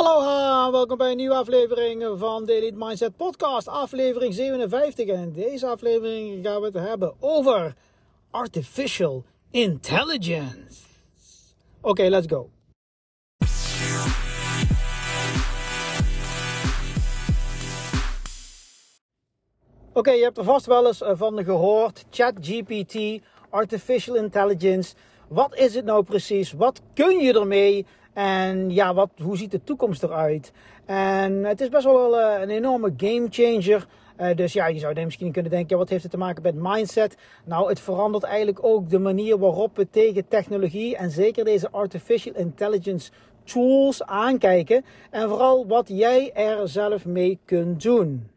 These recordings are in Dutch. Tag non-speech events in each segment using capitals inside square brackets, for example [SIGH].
Aloha, welkom bij een nieuwe aflevering van de Elite Mindset Podcast, aflevering 57. En in deze aflevering gaan we het hebben over artificial intelligence. Oké, let's go. Oké, je hebt er vast wel eens eh, van gehoord. ChatGPT, artificial intelligence. Wat is het nou precies? Wat kun je ermee? En ja, wat, hoe ziet de toekomst eruit? En het is best wel uh, een enorme game changer. Uh, dus ja, je zou misschien kunnen denken, wat heeft het te maken met mindset? Nou, het verandert eigenlijk ook de manier waarop we tegen technologie en zeker deze artificial intelligence tools aankijken. En vooral wat jij er zelf mee kunt doen.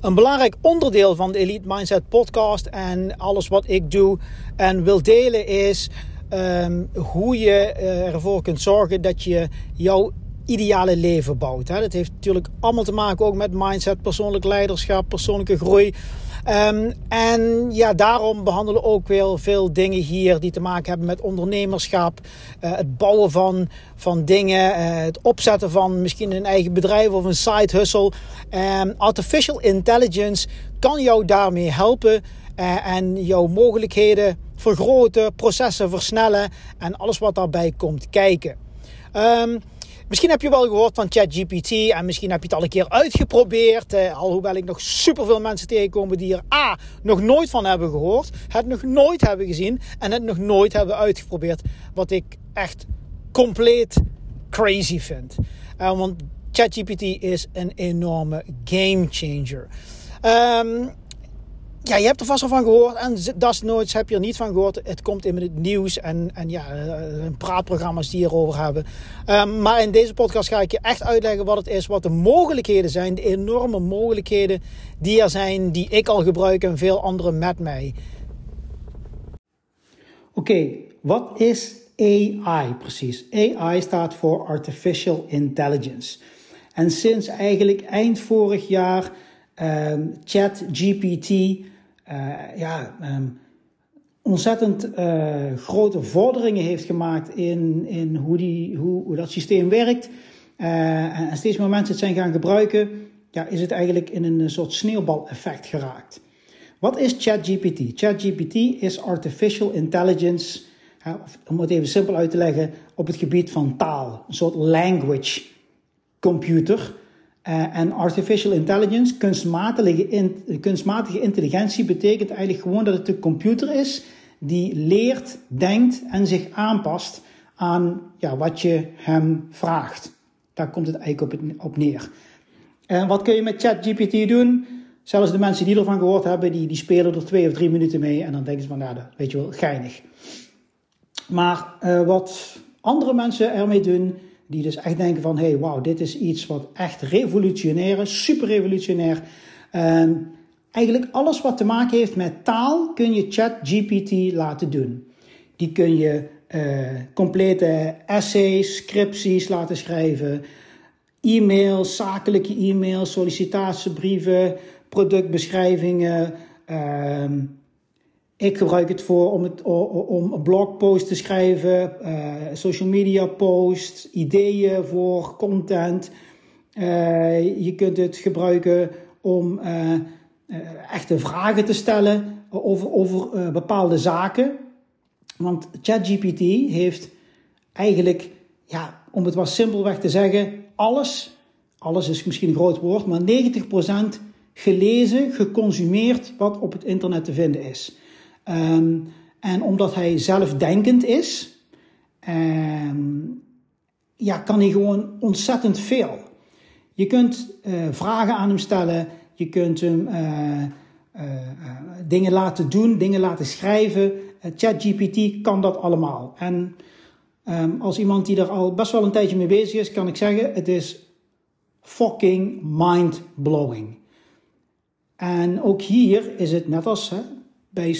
Een belangrijk onderdeel van de Elite Mindset podcast en alles wat ik doe en wil delen is um, hoe je eh, ervoor kunt zorgen dat je jouw ideale leven bouwt. Hè. Dat heeft natuurlijk allemaal te maken ook met mindset, persoonlijk leiderschap, persoonlijke groei. Um, en ja, daarom behandelen we ook weer veel dingen hier die te maken hebben met ondernemerschap, uh, het bouwen van, van dingen, uh, het opzetten van misschien een eigen bedrijf of een side hustle. Um, artificial intelligence kan jou daarmee helpen en jouw mogelijkheden vergroten, processen versnellen en alles wat daarbij komt kijken. Um, Misschien heb je wel gehoord van ChatGPT en misschien heb je het al een keer uitgeprobeerd. Eh, alhoewel ik nog superveel mensen tegenkom die er A. nog nooit van hebben gehoord, het nog nooit hebben gezien en het nog nooit hebben uitgeprobeerd. Wat ik echt compleet crazy vind. Uh, want ChatGPT is een enorme game changer. Um, ja, je hebt er vast al van gehoord. En dat nooit heb je er niet van gehoord. Het komt in het nieuws en, en ja, eh, praatprogramma's die erover hebben. Um, maar in deze podcast ga ik je echt uitleggen wat het is, wat de mogelijkheden zijn. De enorme mogelijkheden die er zijn, die ik al gebruik en veel anderen met mij. Oké, wat is AI precies? AI staat voor Artificial Intelligence. En sinds eigenlijk eind vorig jaar ChatGPT uh, ja, um, ontzettend uh, grote vorderingen heeft gemaakt in, in hoe, die, hoe, hoe dat systeem werkt. Uh, en steeds meer mensen het zijn gaan gebruiken, ja, is het eigenlijk in een soort sneeuwbaleffect geraakt. Wat is ChatGPT? ChatGPT is artificial intelligence, om het even simpel uit te leggen, op het gebied van taal. Een soort language computer en artificial intelligence, kunstmatige, kunstmatige intelligentie, betekent eigenlijk gewoon dat het een computer is die leert, denkt en zich aanpast aan ja, wat je hem vraagt. Daar komt het eigenlijk op, op neer. En wat kun je met ChatGPT doen? Zelfs de mensen die ervan gehoord hebben, die, die spelen er twee of drie minuten mee en dan denken ze van, nou, dat weet je wel, geinig. Maar uh, wat andere mensen ermee doen, die dus echt denken van, hey, wauw, dit is iets wat echt revolutionair is, super revolutionair. Eigenlijk alles wat te maken heeft met taal kun je ChatGPT laten doen. Die kun je uh, complete essays, scripties laten schrijven, e-mails, zakelijke e-mails, sollicitatiebrieven, productbeschrijvingen, uh, ik gebruik het voor om, om een blogpost te schrijven, uh, social media posts, ideeën voor content. Uh, je kunt het gebruiken om uh, echte vragen te stellen over, over bepaalde zaken. Want ChatGPT heeft eigenlijk, ja, om het wat simpelweg te zeggen, alles, alles is misschien een groot woord, maar 90% gelezen, geconsumeerd wat op het internet te vinden is. Um, en omdat hij zelfdenkend is, um, ja, kan hij gewoon ontzettend veel. Je kunt uh, vragen aan hem stellen, je kunt hem uh, uh, dingen laten doen, dingen laten schrijven. ChatGPT kan dat allemaal. En um, als iemand die er al best wel een tijdje mee bezig is, kan ik zeggen: het is fucking mind-blowing. En ook hier is het net als hè, bij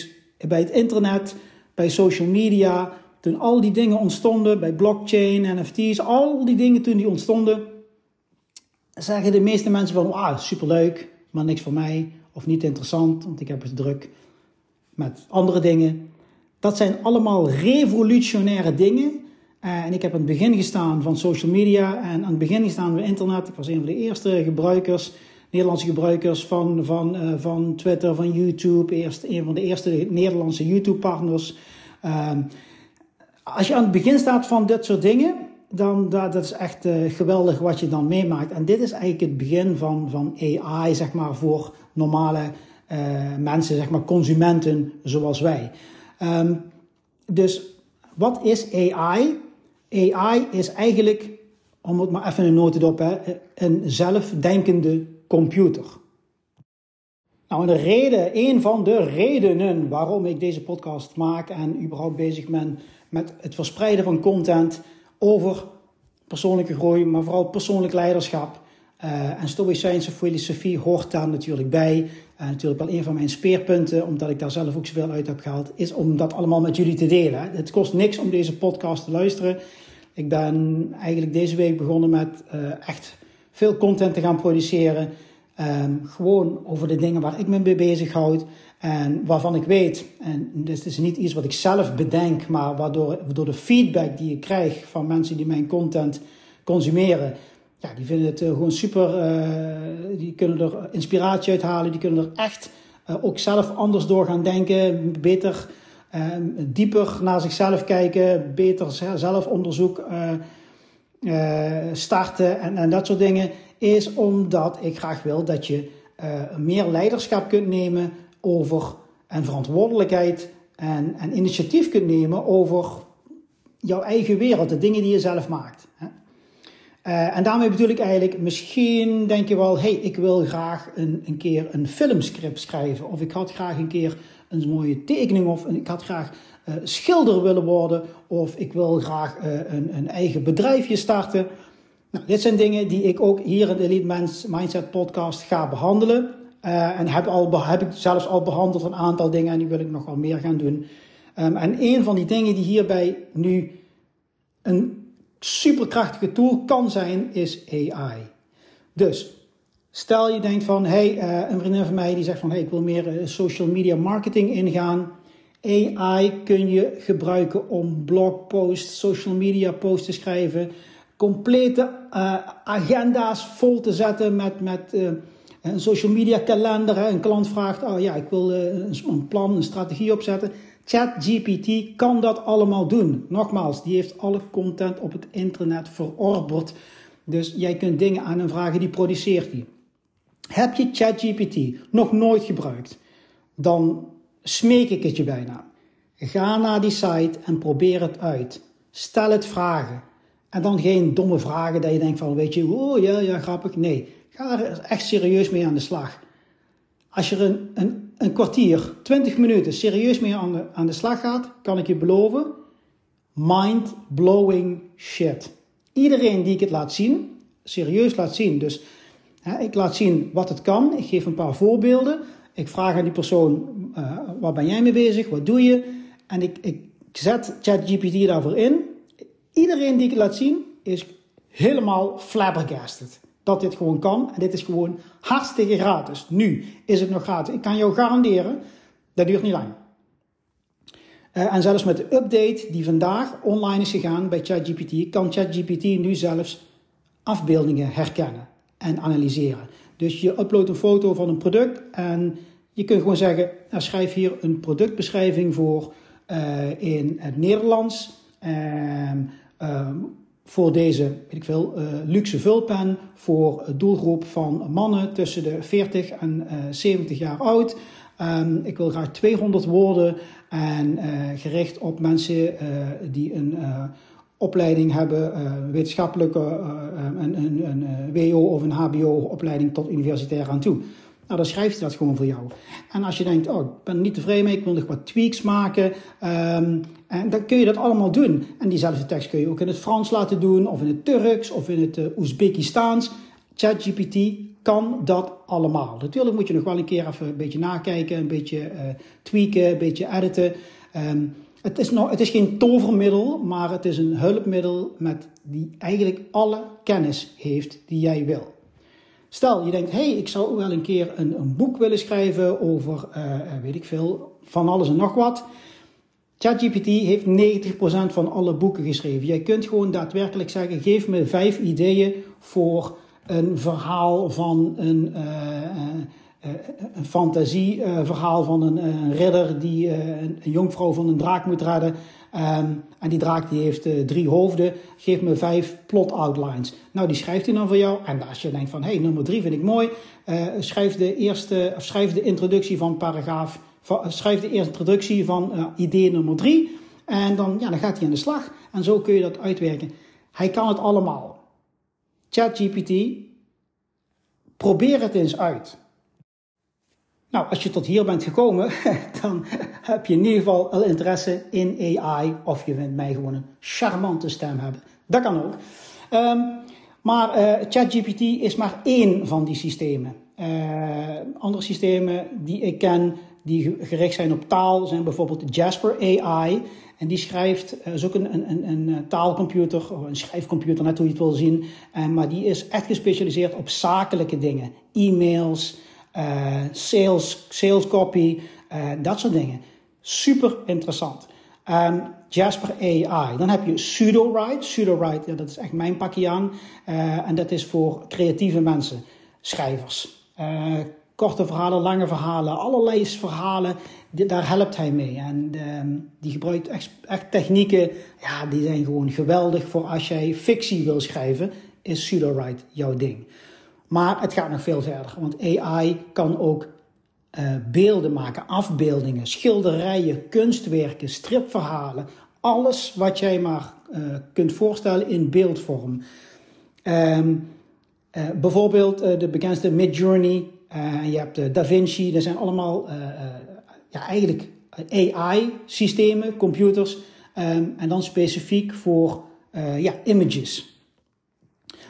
bij het internet, bij social media, toen al die dingen ontstonden, bij blockchain, NFT's, al die dingen toen die ontstonden, zeggen de meeste mensen van, ah, superleuk, maar niks voor mij, of niet interessant, want ik heb het druk met andere dingen. Dat zijn allemaal revolutionaire dingen en ik heb aan het begin gestaan van social media en aan het begin gestaan van internet. Ik was een van de eerste gebruikers, Nederlandse gebruikers van, van, uh, van Twitter, van YouTube. Eerst een van de eerste Nederlandse YouTube-partners. Uh, als je aan het begin staat van dit soort dingen, dan dat, dat is echt uh, geweldig wat je dan meemaakt. En dit is eigenlijk het begin van, van AI, zeg maar, voor normale uh, mensen, zeg maar, consumenten zoals wij. Um, dus wat is AI? AI is eigenlijk, om het maar even een notendop, hè, een zelfdenkende computer. Nou, de reden, een van de redenen waarom ik deze podcast maak en überhaupt bezig ben met het verspreiden van content over persoonlijke groei, maar vooral persoonlijk leiderschap. Uh, en Stoïcijnse filosofie hoort daar natuurlijk bij. En natuurlijk wel een van mijn speerpunten, omdat ik daar zelf ook zoveel uit heb gehaald, is om dat allemaal met jullie te delen. Het kost niks om deze podcast te luisteren. Ik ben eigenlijk deze week begonnen met uh, echt veel content te gaan produceren. Um, gewoon over de dingen waar ik me mee bezighoud. En waarvan ik weet, en dit is niet iets wat ik zelf bedenk, maar waardoor door de feedback die ik krijg van mensen die mijn content consumeren, ja, die vinden het uh, gewoon super. Uh, die kunnen er inspiratie uit halen, die kunnen er echt uh, ook zelf anders door gaan denken, beter, dieper naar zichzelf kijken, beter zelfonderzoek starten en, en dat soort dingen. Is omdat ik graag wil dat je meer leiderschap kunt nemen over en verantwoordelijkheid en, en initiatief kunt nemen over jouw eigen wereld, de dingen die je zelf maakt. Hè? Uh, en daarmee bedoel ik eigenlijk, misschien denk je wel, hey, ik wil graag een, een keer een filmscript schrijven. Of ik had graag een keer een mooie tekening. Of ik had graag uh, schilder willen worden. Of ik wil graag uh, een, een, eigen bedrijfje starten. Nou, dit zijn dingen die ik ook hier in de Elite Mindset podcast ga behandelen. Uh, en heb, al, heb ik zelfs al behandeld een aantal dingen en die wil ik nog wel meer gaan doen. Um, en een van die dingen die hierbij nu een superkrachtige tool kan zijn, is AI. Dus stel je denkt van, hey, uh, een vriendin van mij die zegt van, hey, ik wil meer uh, social media marketing ingaan. AI kun je gebruiken om blogposts, social media posts te schrijven, complete agenda's vol te zetten met, met een social media kalender. Een klant vraagt, oh ja, ik wil eh, een plan, een strategie opzetten. ChatGPT kan dat allemaal doen. Nogmaals, die heeft alle content op het internet verorberd. Dus jij kunt dingen aan hem vragen, die produceert die. Heb je ChatGPT nog nooit gebruikt? Dan smeek ik het je bijna. Ga naar die site en probeer het uit. Stel het vragen. En dan geen domme vragen dat je denkt van, weet je, oh ja, ja, grappig. Nee, Ga er echt serieus mee aan de slag. Als je er een, een, een kwartier, 20 minuten serieus mee aan de, aan de slag gaat, kan ik je beloven, mind-blowing shit. Iedereen die ik het laat zien, serieus laat zien. Dus ik laat zien wat het kan. Ik geef een paar voorbeelden. Ik vraag aan die persoon, uh, waar ben jij mee bezig? Wat doe je? En ik, ik zet ChatGPT daarvoor in. Iedereen die ik laat zien, is helemaal flabbergasted dat dit gewoon kan. En dit is gewoon hartstikke gratis. Nu is het nog gratis. Ik kan jou garanderen, dat duurt niet lang. Uh, en zelfs met de update die vandaag online is gegaan bij ChatGPT, kan ChatGPT nu zelfs afbeeldingen herkennen en analyseren. Dus je uploadt een foto van een product en je kunt gewoon zeggen, nou, schrijf hier een productbeschrijving voor uh, in het Nederlands. Uh, voor deze weet ik veel, uh, luxe vulpen voor doelgroep van mannen tussen de 40 en uh, eh, 70 jaar oud. Um, ik wil graag 200 woorden en gericht op mensen die een opleiding hebben, wetenschappelijke, een, een, een WO of een HBO-opleiding tot universitair aan toe. Nou, dan schrijft hij dat gewoon voor jou. En als je denkt, oh, ik ben er niet tevreden mee, ik wil nog wat tweaks maken. Um, en dan kun je dat allemaal doen. En diezelfde tekst kun je ook in het Frans laten doen, of in het Turks, of in het uh, Oezbekistaans. ChatGPT kan dat allemaal. Natuurlijk moet je nog wel een keer even een beetje nakijken, een beetje tweaken, een beetje editen. Um, het, is het is geen tovermiddel, maar het is een hulpmiddel met die eigenlijk alle kennis heeft die jij wil. Stel, je denkt, hé, hey, ik zou wel een keer een, een boek willen schrijven over, uh, weet ik veel, van alles en nog wat. ChatGPT heeft 90% van alle boeken geschreven. Jij kunt gewoon daadwerkelijk zeggen: geef me vijf ideeën voor een verhaal van een, uh, een fantasieverhaal van een, een, ridder die een, jonkvrouw van een draak moet redden. Um, en die draak die heeft drie hoofden. Geef me vijf plot outlines. Nou, die schrijft hij dan voor jou. En als je denkt van, hé, hey, nummer drie vind ik mooi. schrijf, de eerste, of schrijf de introductie van paragraaf schrijf de introductie van idee nummer drie. En dan, ja, dan gaat hij aan de slag. En zo kun je dat uitwerken. Hij kan het allemaal. ChatGPT, probeer het eens uit. Nou, als je tot hier bent gekomen, [LAUGHS] dan heb je in ieder geval al interesse in AI. Of je vindt mij gewoon een charmante stem hebben. Dat kan ook. Um, maar uh, ChatGPT is maar één van die systemen. Uh, andere systemen die ik ken, die gericht zijn op taal zijn bijvoorbeeld Jasper AI. En die schrijft, uh, is ook een, een, een, eh, taalcomputer, of een schrijfcomputer, net hoe je het wil zien. Maar die is echt gespecialiseerd op zakelijke dingen. E-mails, uh, sales, sales copy, dat soort dingen. Super interessant. Um, Jasper AI. Dan heb je PseudoWrite. PseudoWrite, ja, dat is echt mijn pakje aan. en dat is voor creatieve mensen, schrijvers korte verhalen, lange verhalen, allerlei verhalen, daar helpt hij mee. En uh, die gebruikt echt, echt, technieken, ja, die zijn gewoon geweldig voor als jij fictie wil schrijven, is PseudoWrite jouw ding. Maar het gaat nog veel verder, want AI kan ook uh, beelden maken, afbeeldingen, schilderijen, kunstwerken, stripverhalen, alles wat jij maar uh, kunt voorstellen in beeldvorm. Um, uh, bijvoorbeeld de bekendste Midjourney je hebt uh, Da Vinci, dat zijn allemaal ja, eigenlijk AI-systemen, computers, um, en dan specifiek voor ja, images.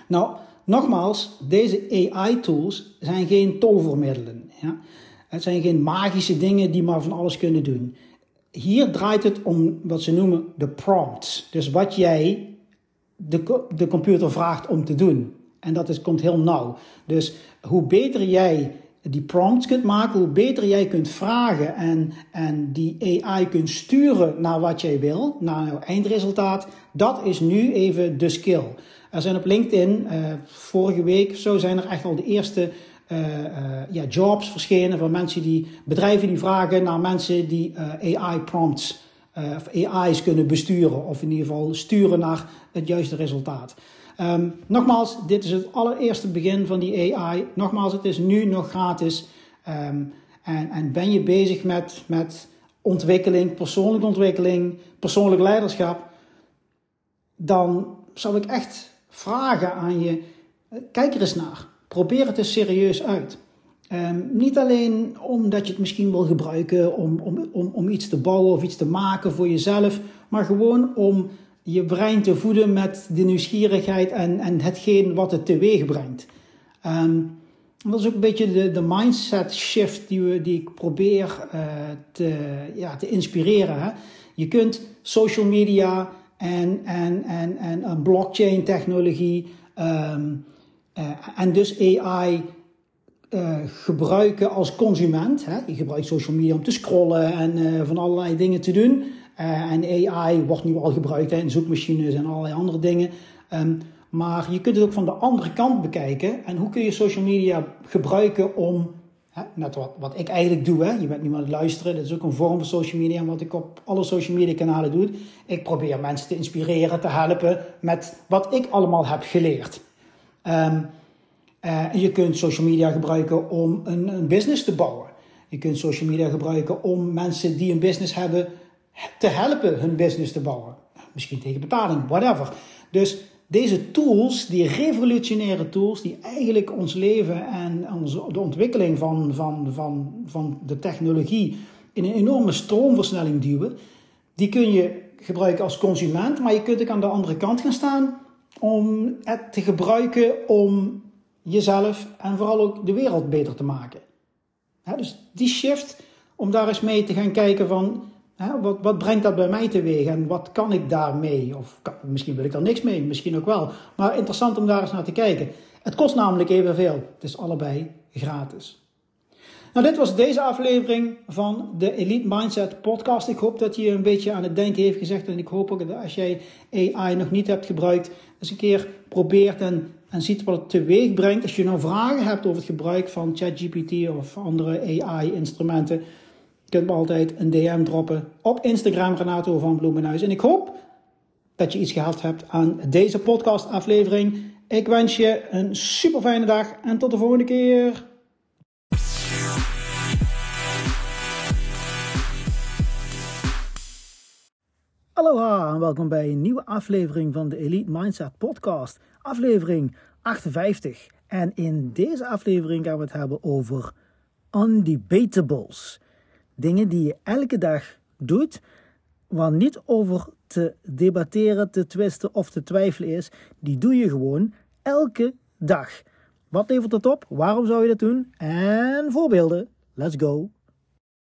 Nou, nogmaals, deze AI-tools zijn geen tovermiddelen. Ja? Het zijn geen magische dingen die maar van alles kunnen doen. Hier draait het om wat ze noemen de prompts. Dus wat jij de, de computer vraagt om te doen. En dat is, komt heel nauw. Dus hoe beter jij die prompts kunt maken, hoe beter jij kunt vragen en, en die AI kunt sturen naar wat jij wil, naar jouw eindresultaat, dat is nu even de skill. Er zijn op LinkedIn, uh, vorige week zo, zijn er echt al de eerste uh, uh, ja, jobs verschenen van mensen die, bedrijven die vragen naar mensen die AI prompts of AI's kunnen besturen, of in ieder geval sturen naar het juiste resultaat. Um, nogmaals, dit is het allereerste begin van die AI. Nogmaals, het is nu nog gratis. Um, en, en, ben je bezig met, met ontwikkeling, persoonlijke ontwikkeling, persoonlijk leiderschap, dan zou ik echt vragen aan je: kijk er eens naar. Probeer het eens serieus uit. Um, niet alleen omdat je het misschien wil gebruiken om, om, om, om iets te bouwen of iets te maken voor jezelf, maar gewoon om je brein te voeden met de nieuwsgierigheid en, en hetgeen wat het teweeg brengt. Um, dat is ook een beetje de, de mindset shift die, we, die ik probeer uh, te, ja, te inspireren. Je kunt social media en, en, en, en blockchain technologie um, uh, en dus AI uh, gebruiken als consument. Hè? Je gebruikt social media om te scrollen en van allerlei dingen te doen. Uh, en AI wordt nu al gebruikt in zoekmachines en allerlei andere dingen. Um, maar je kunt het ook van de andere kant bekijken. En hoe kun je social media gebruiken om, hè, net wat, wat ik eigenlijk doe, hè, je bent nu aan het luisteren, dat is ook een vorm van social media, wat ik op alle social media kanalen doe. Ik probeer mensen te inspireren, te helpen met wat ik allemaal heb geleerd. Uh, en je kunt social media gebruiken om een, een business te bouwen. Je kunt social media gebruiken om mensen die een business hebben te helpen hun business te bouwen. Misschien tegen betaling, whatever. Dus deze tools, die revolutionaire tools, die eigenlijk ons leven en onze, de ontwikkeling van, van, van, van de technologie in een enorme stroomversnelling duwen, die kun je gebruiken als consument, maar je kunt ook aan de andere kant gaan staan om het te gebruiken om jezelf en vooral ook de wereld beter te maken. dus die shift, om daar eens mee te gaan kijken van wat, wat, brengt dat bij mij teweeg en wat kan ik daarmee? Of misschien wil ik er niks mee, misschien ook wel. Maar interessant om daar eens naar te kijken. Het kost namelijk evenveel. Het is allebei gratis. Nou, dit was deze aflevering van de Elite Mindset podcast. Ik hoop dat je een beetje aan het denken heeft gezegd. En ik hoop ook dat als jij AI nog niet hebt gebruikt, eens een keer probeert en, en ziet wat het teweeg brengt. Als je nou vragen hebt over het gebruik van ChatGPT of andere AI-instrumenten, je kunt me altijd een DM droppen op Instagram, Renato van Bloemenhuis. En ik hoop dat je iets gehad hebt aan deze podcast-aflevering. Ik wens je een super fijne dag en tot de volgende keer. Aloha en welkom bij een nieuwe aflevering van de Elite Mindset Podcast, aflevering 58. En in deze aflevering gaan we het hebben over undebatables. Dingen die je elke dag doet, waar niet over te debatteren, te twisten of te twijfelen is. Die doe je gewoon elke dag. Wat levert het op? Waarom zou je dat doen? En voorbeelden. Let's go.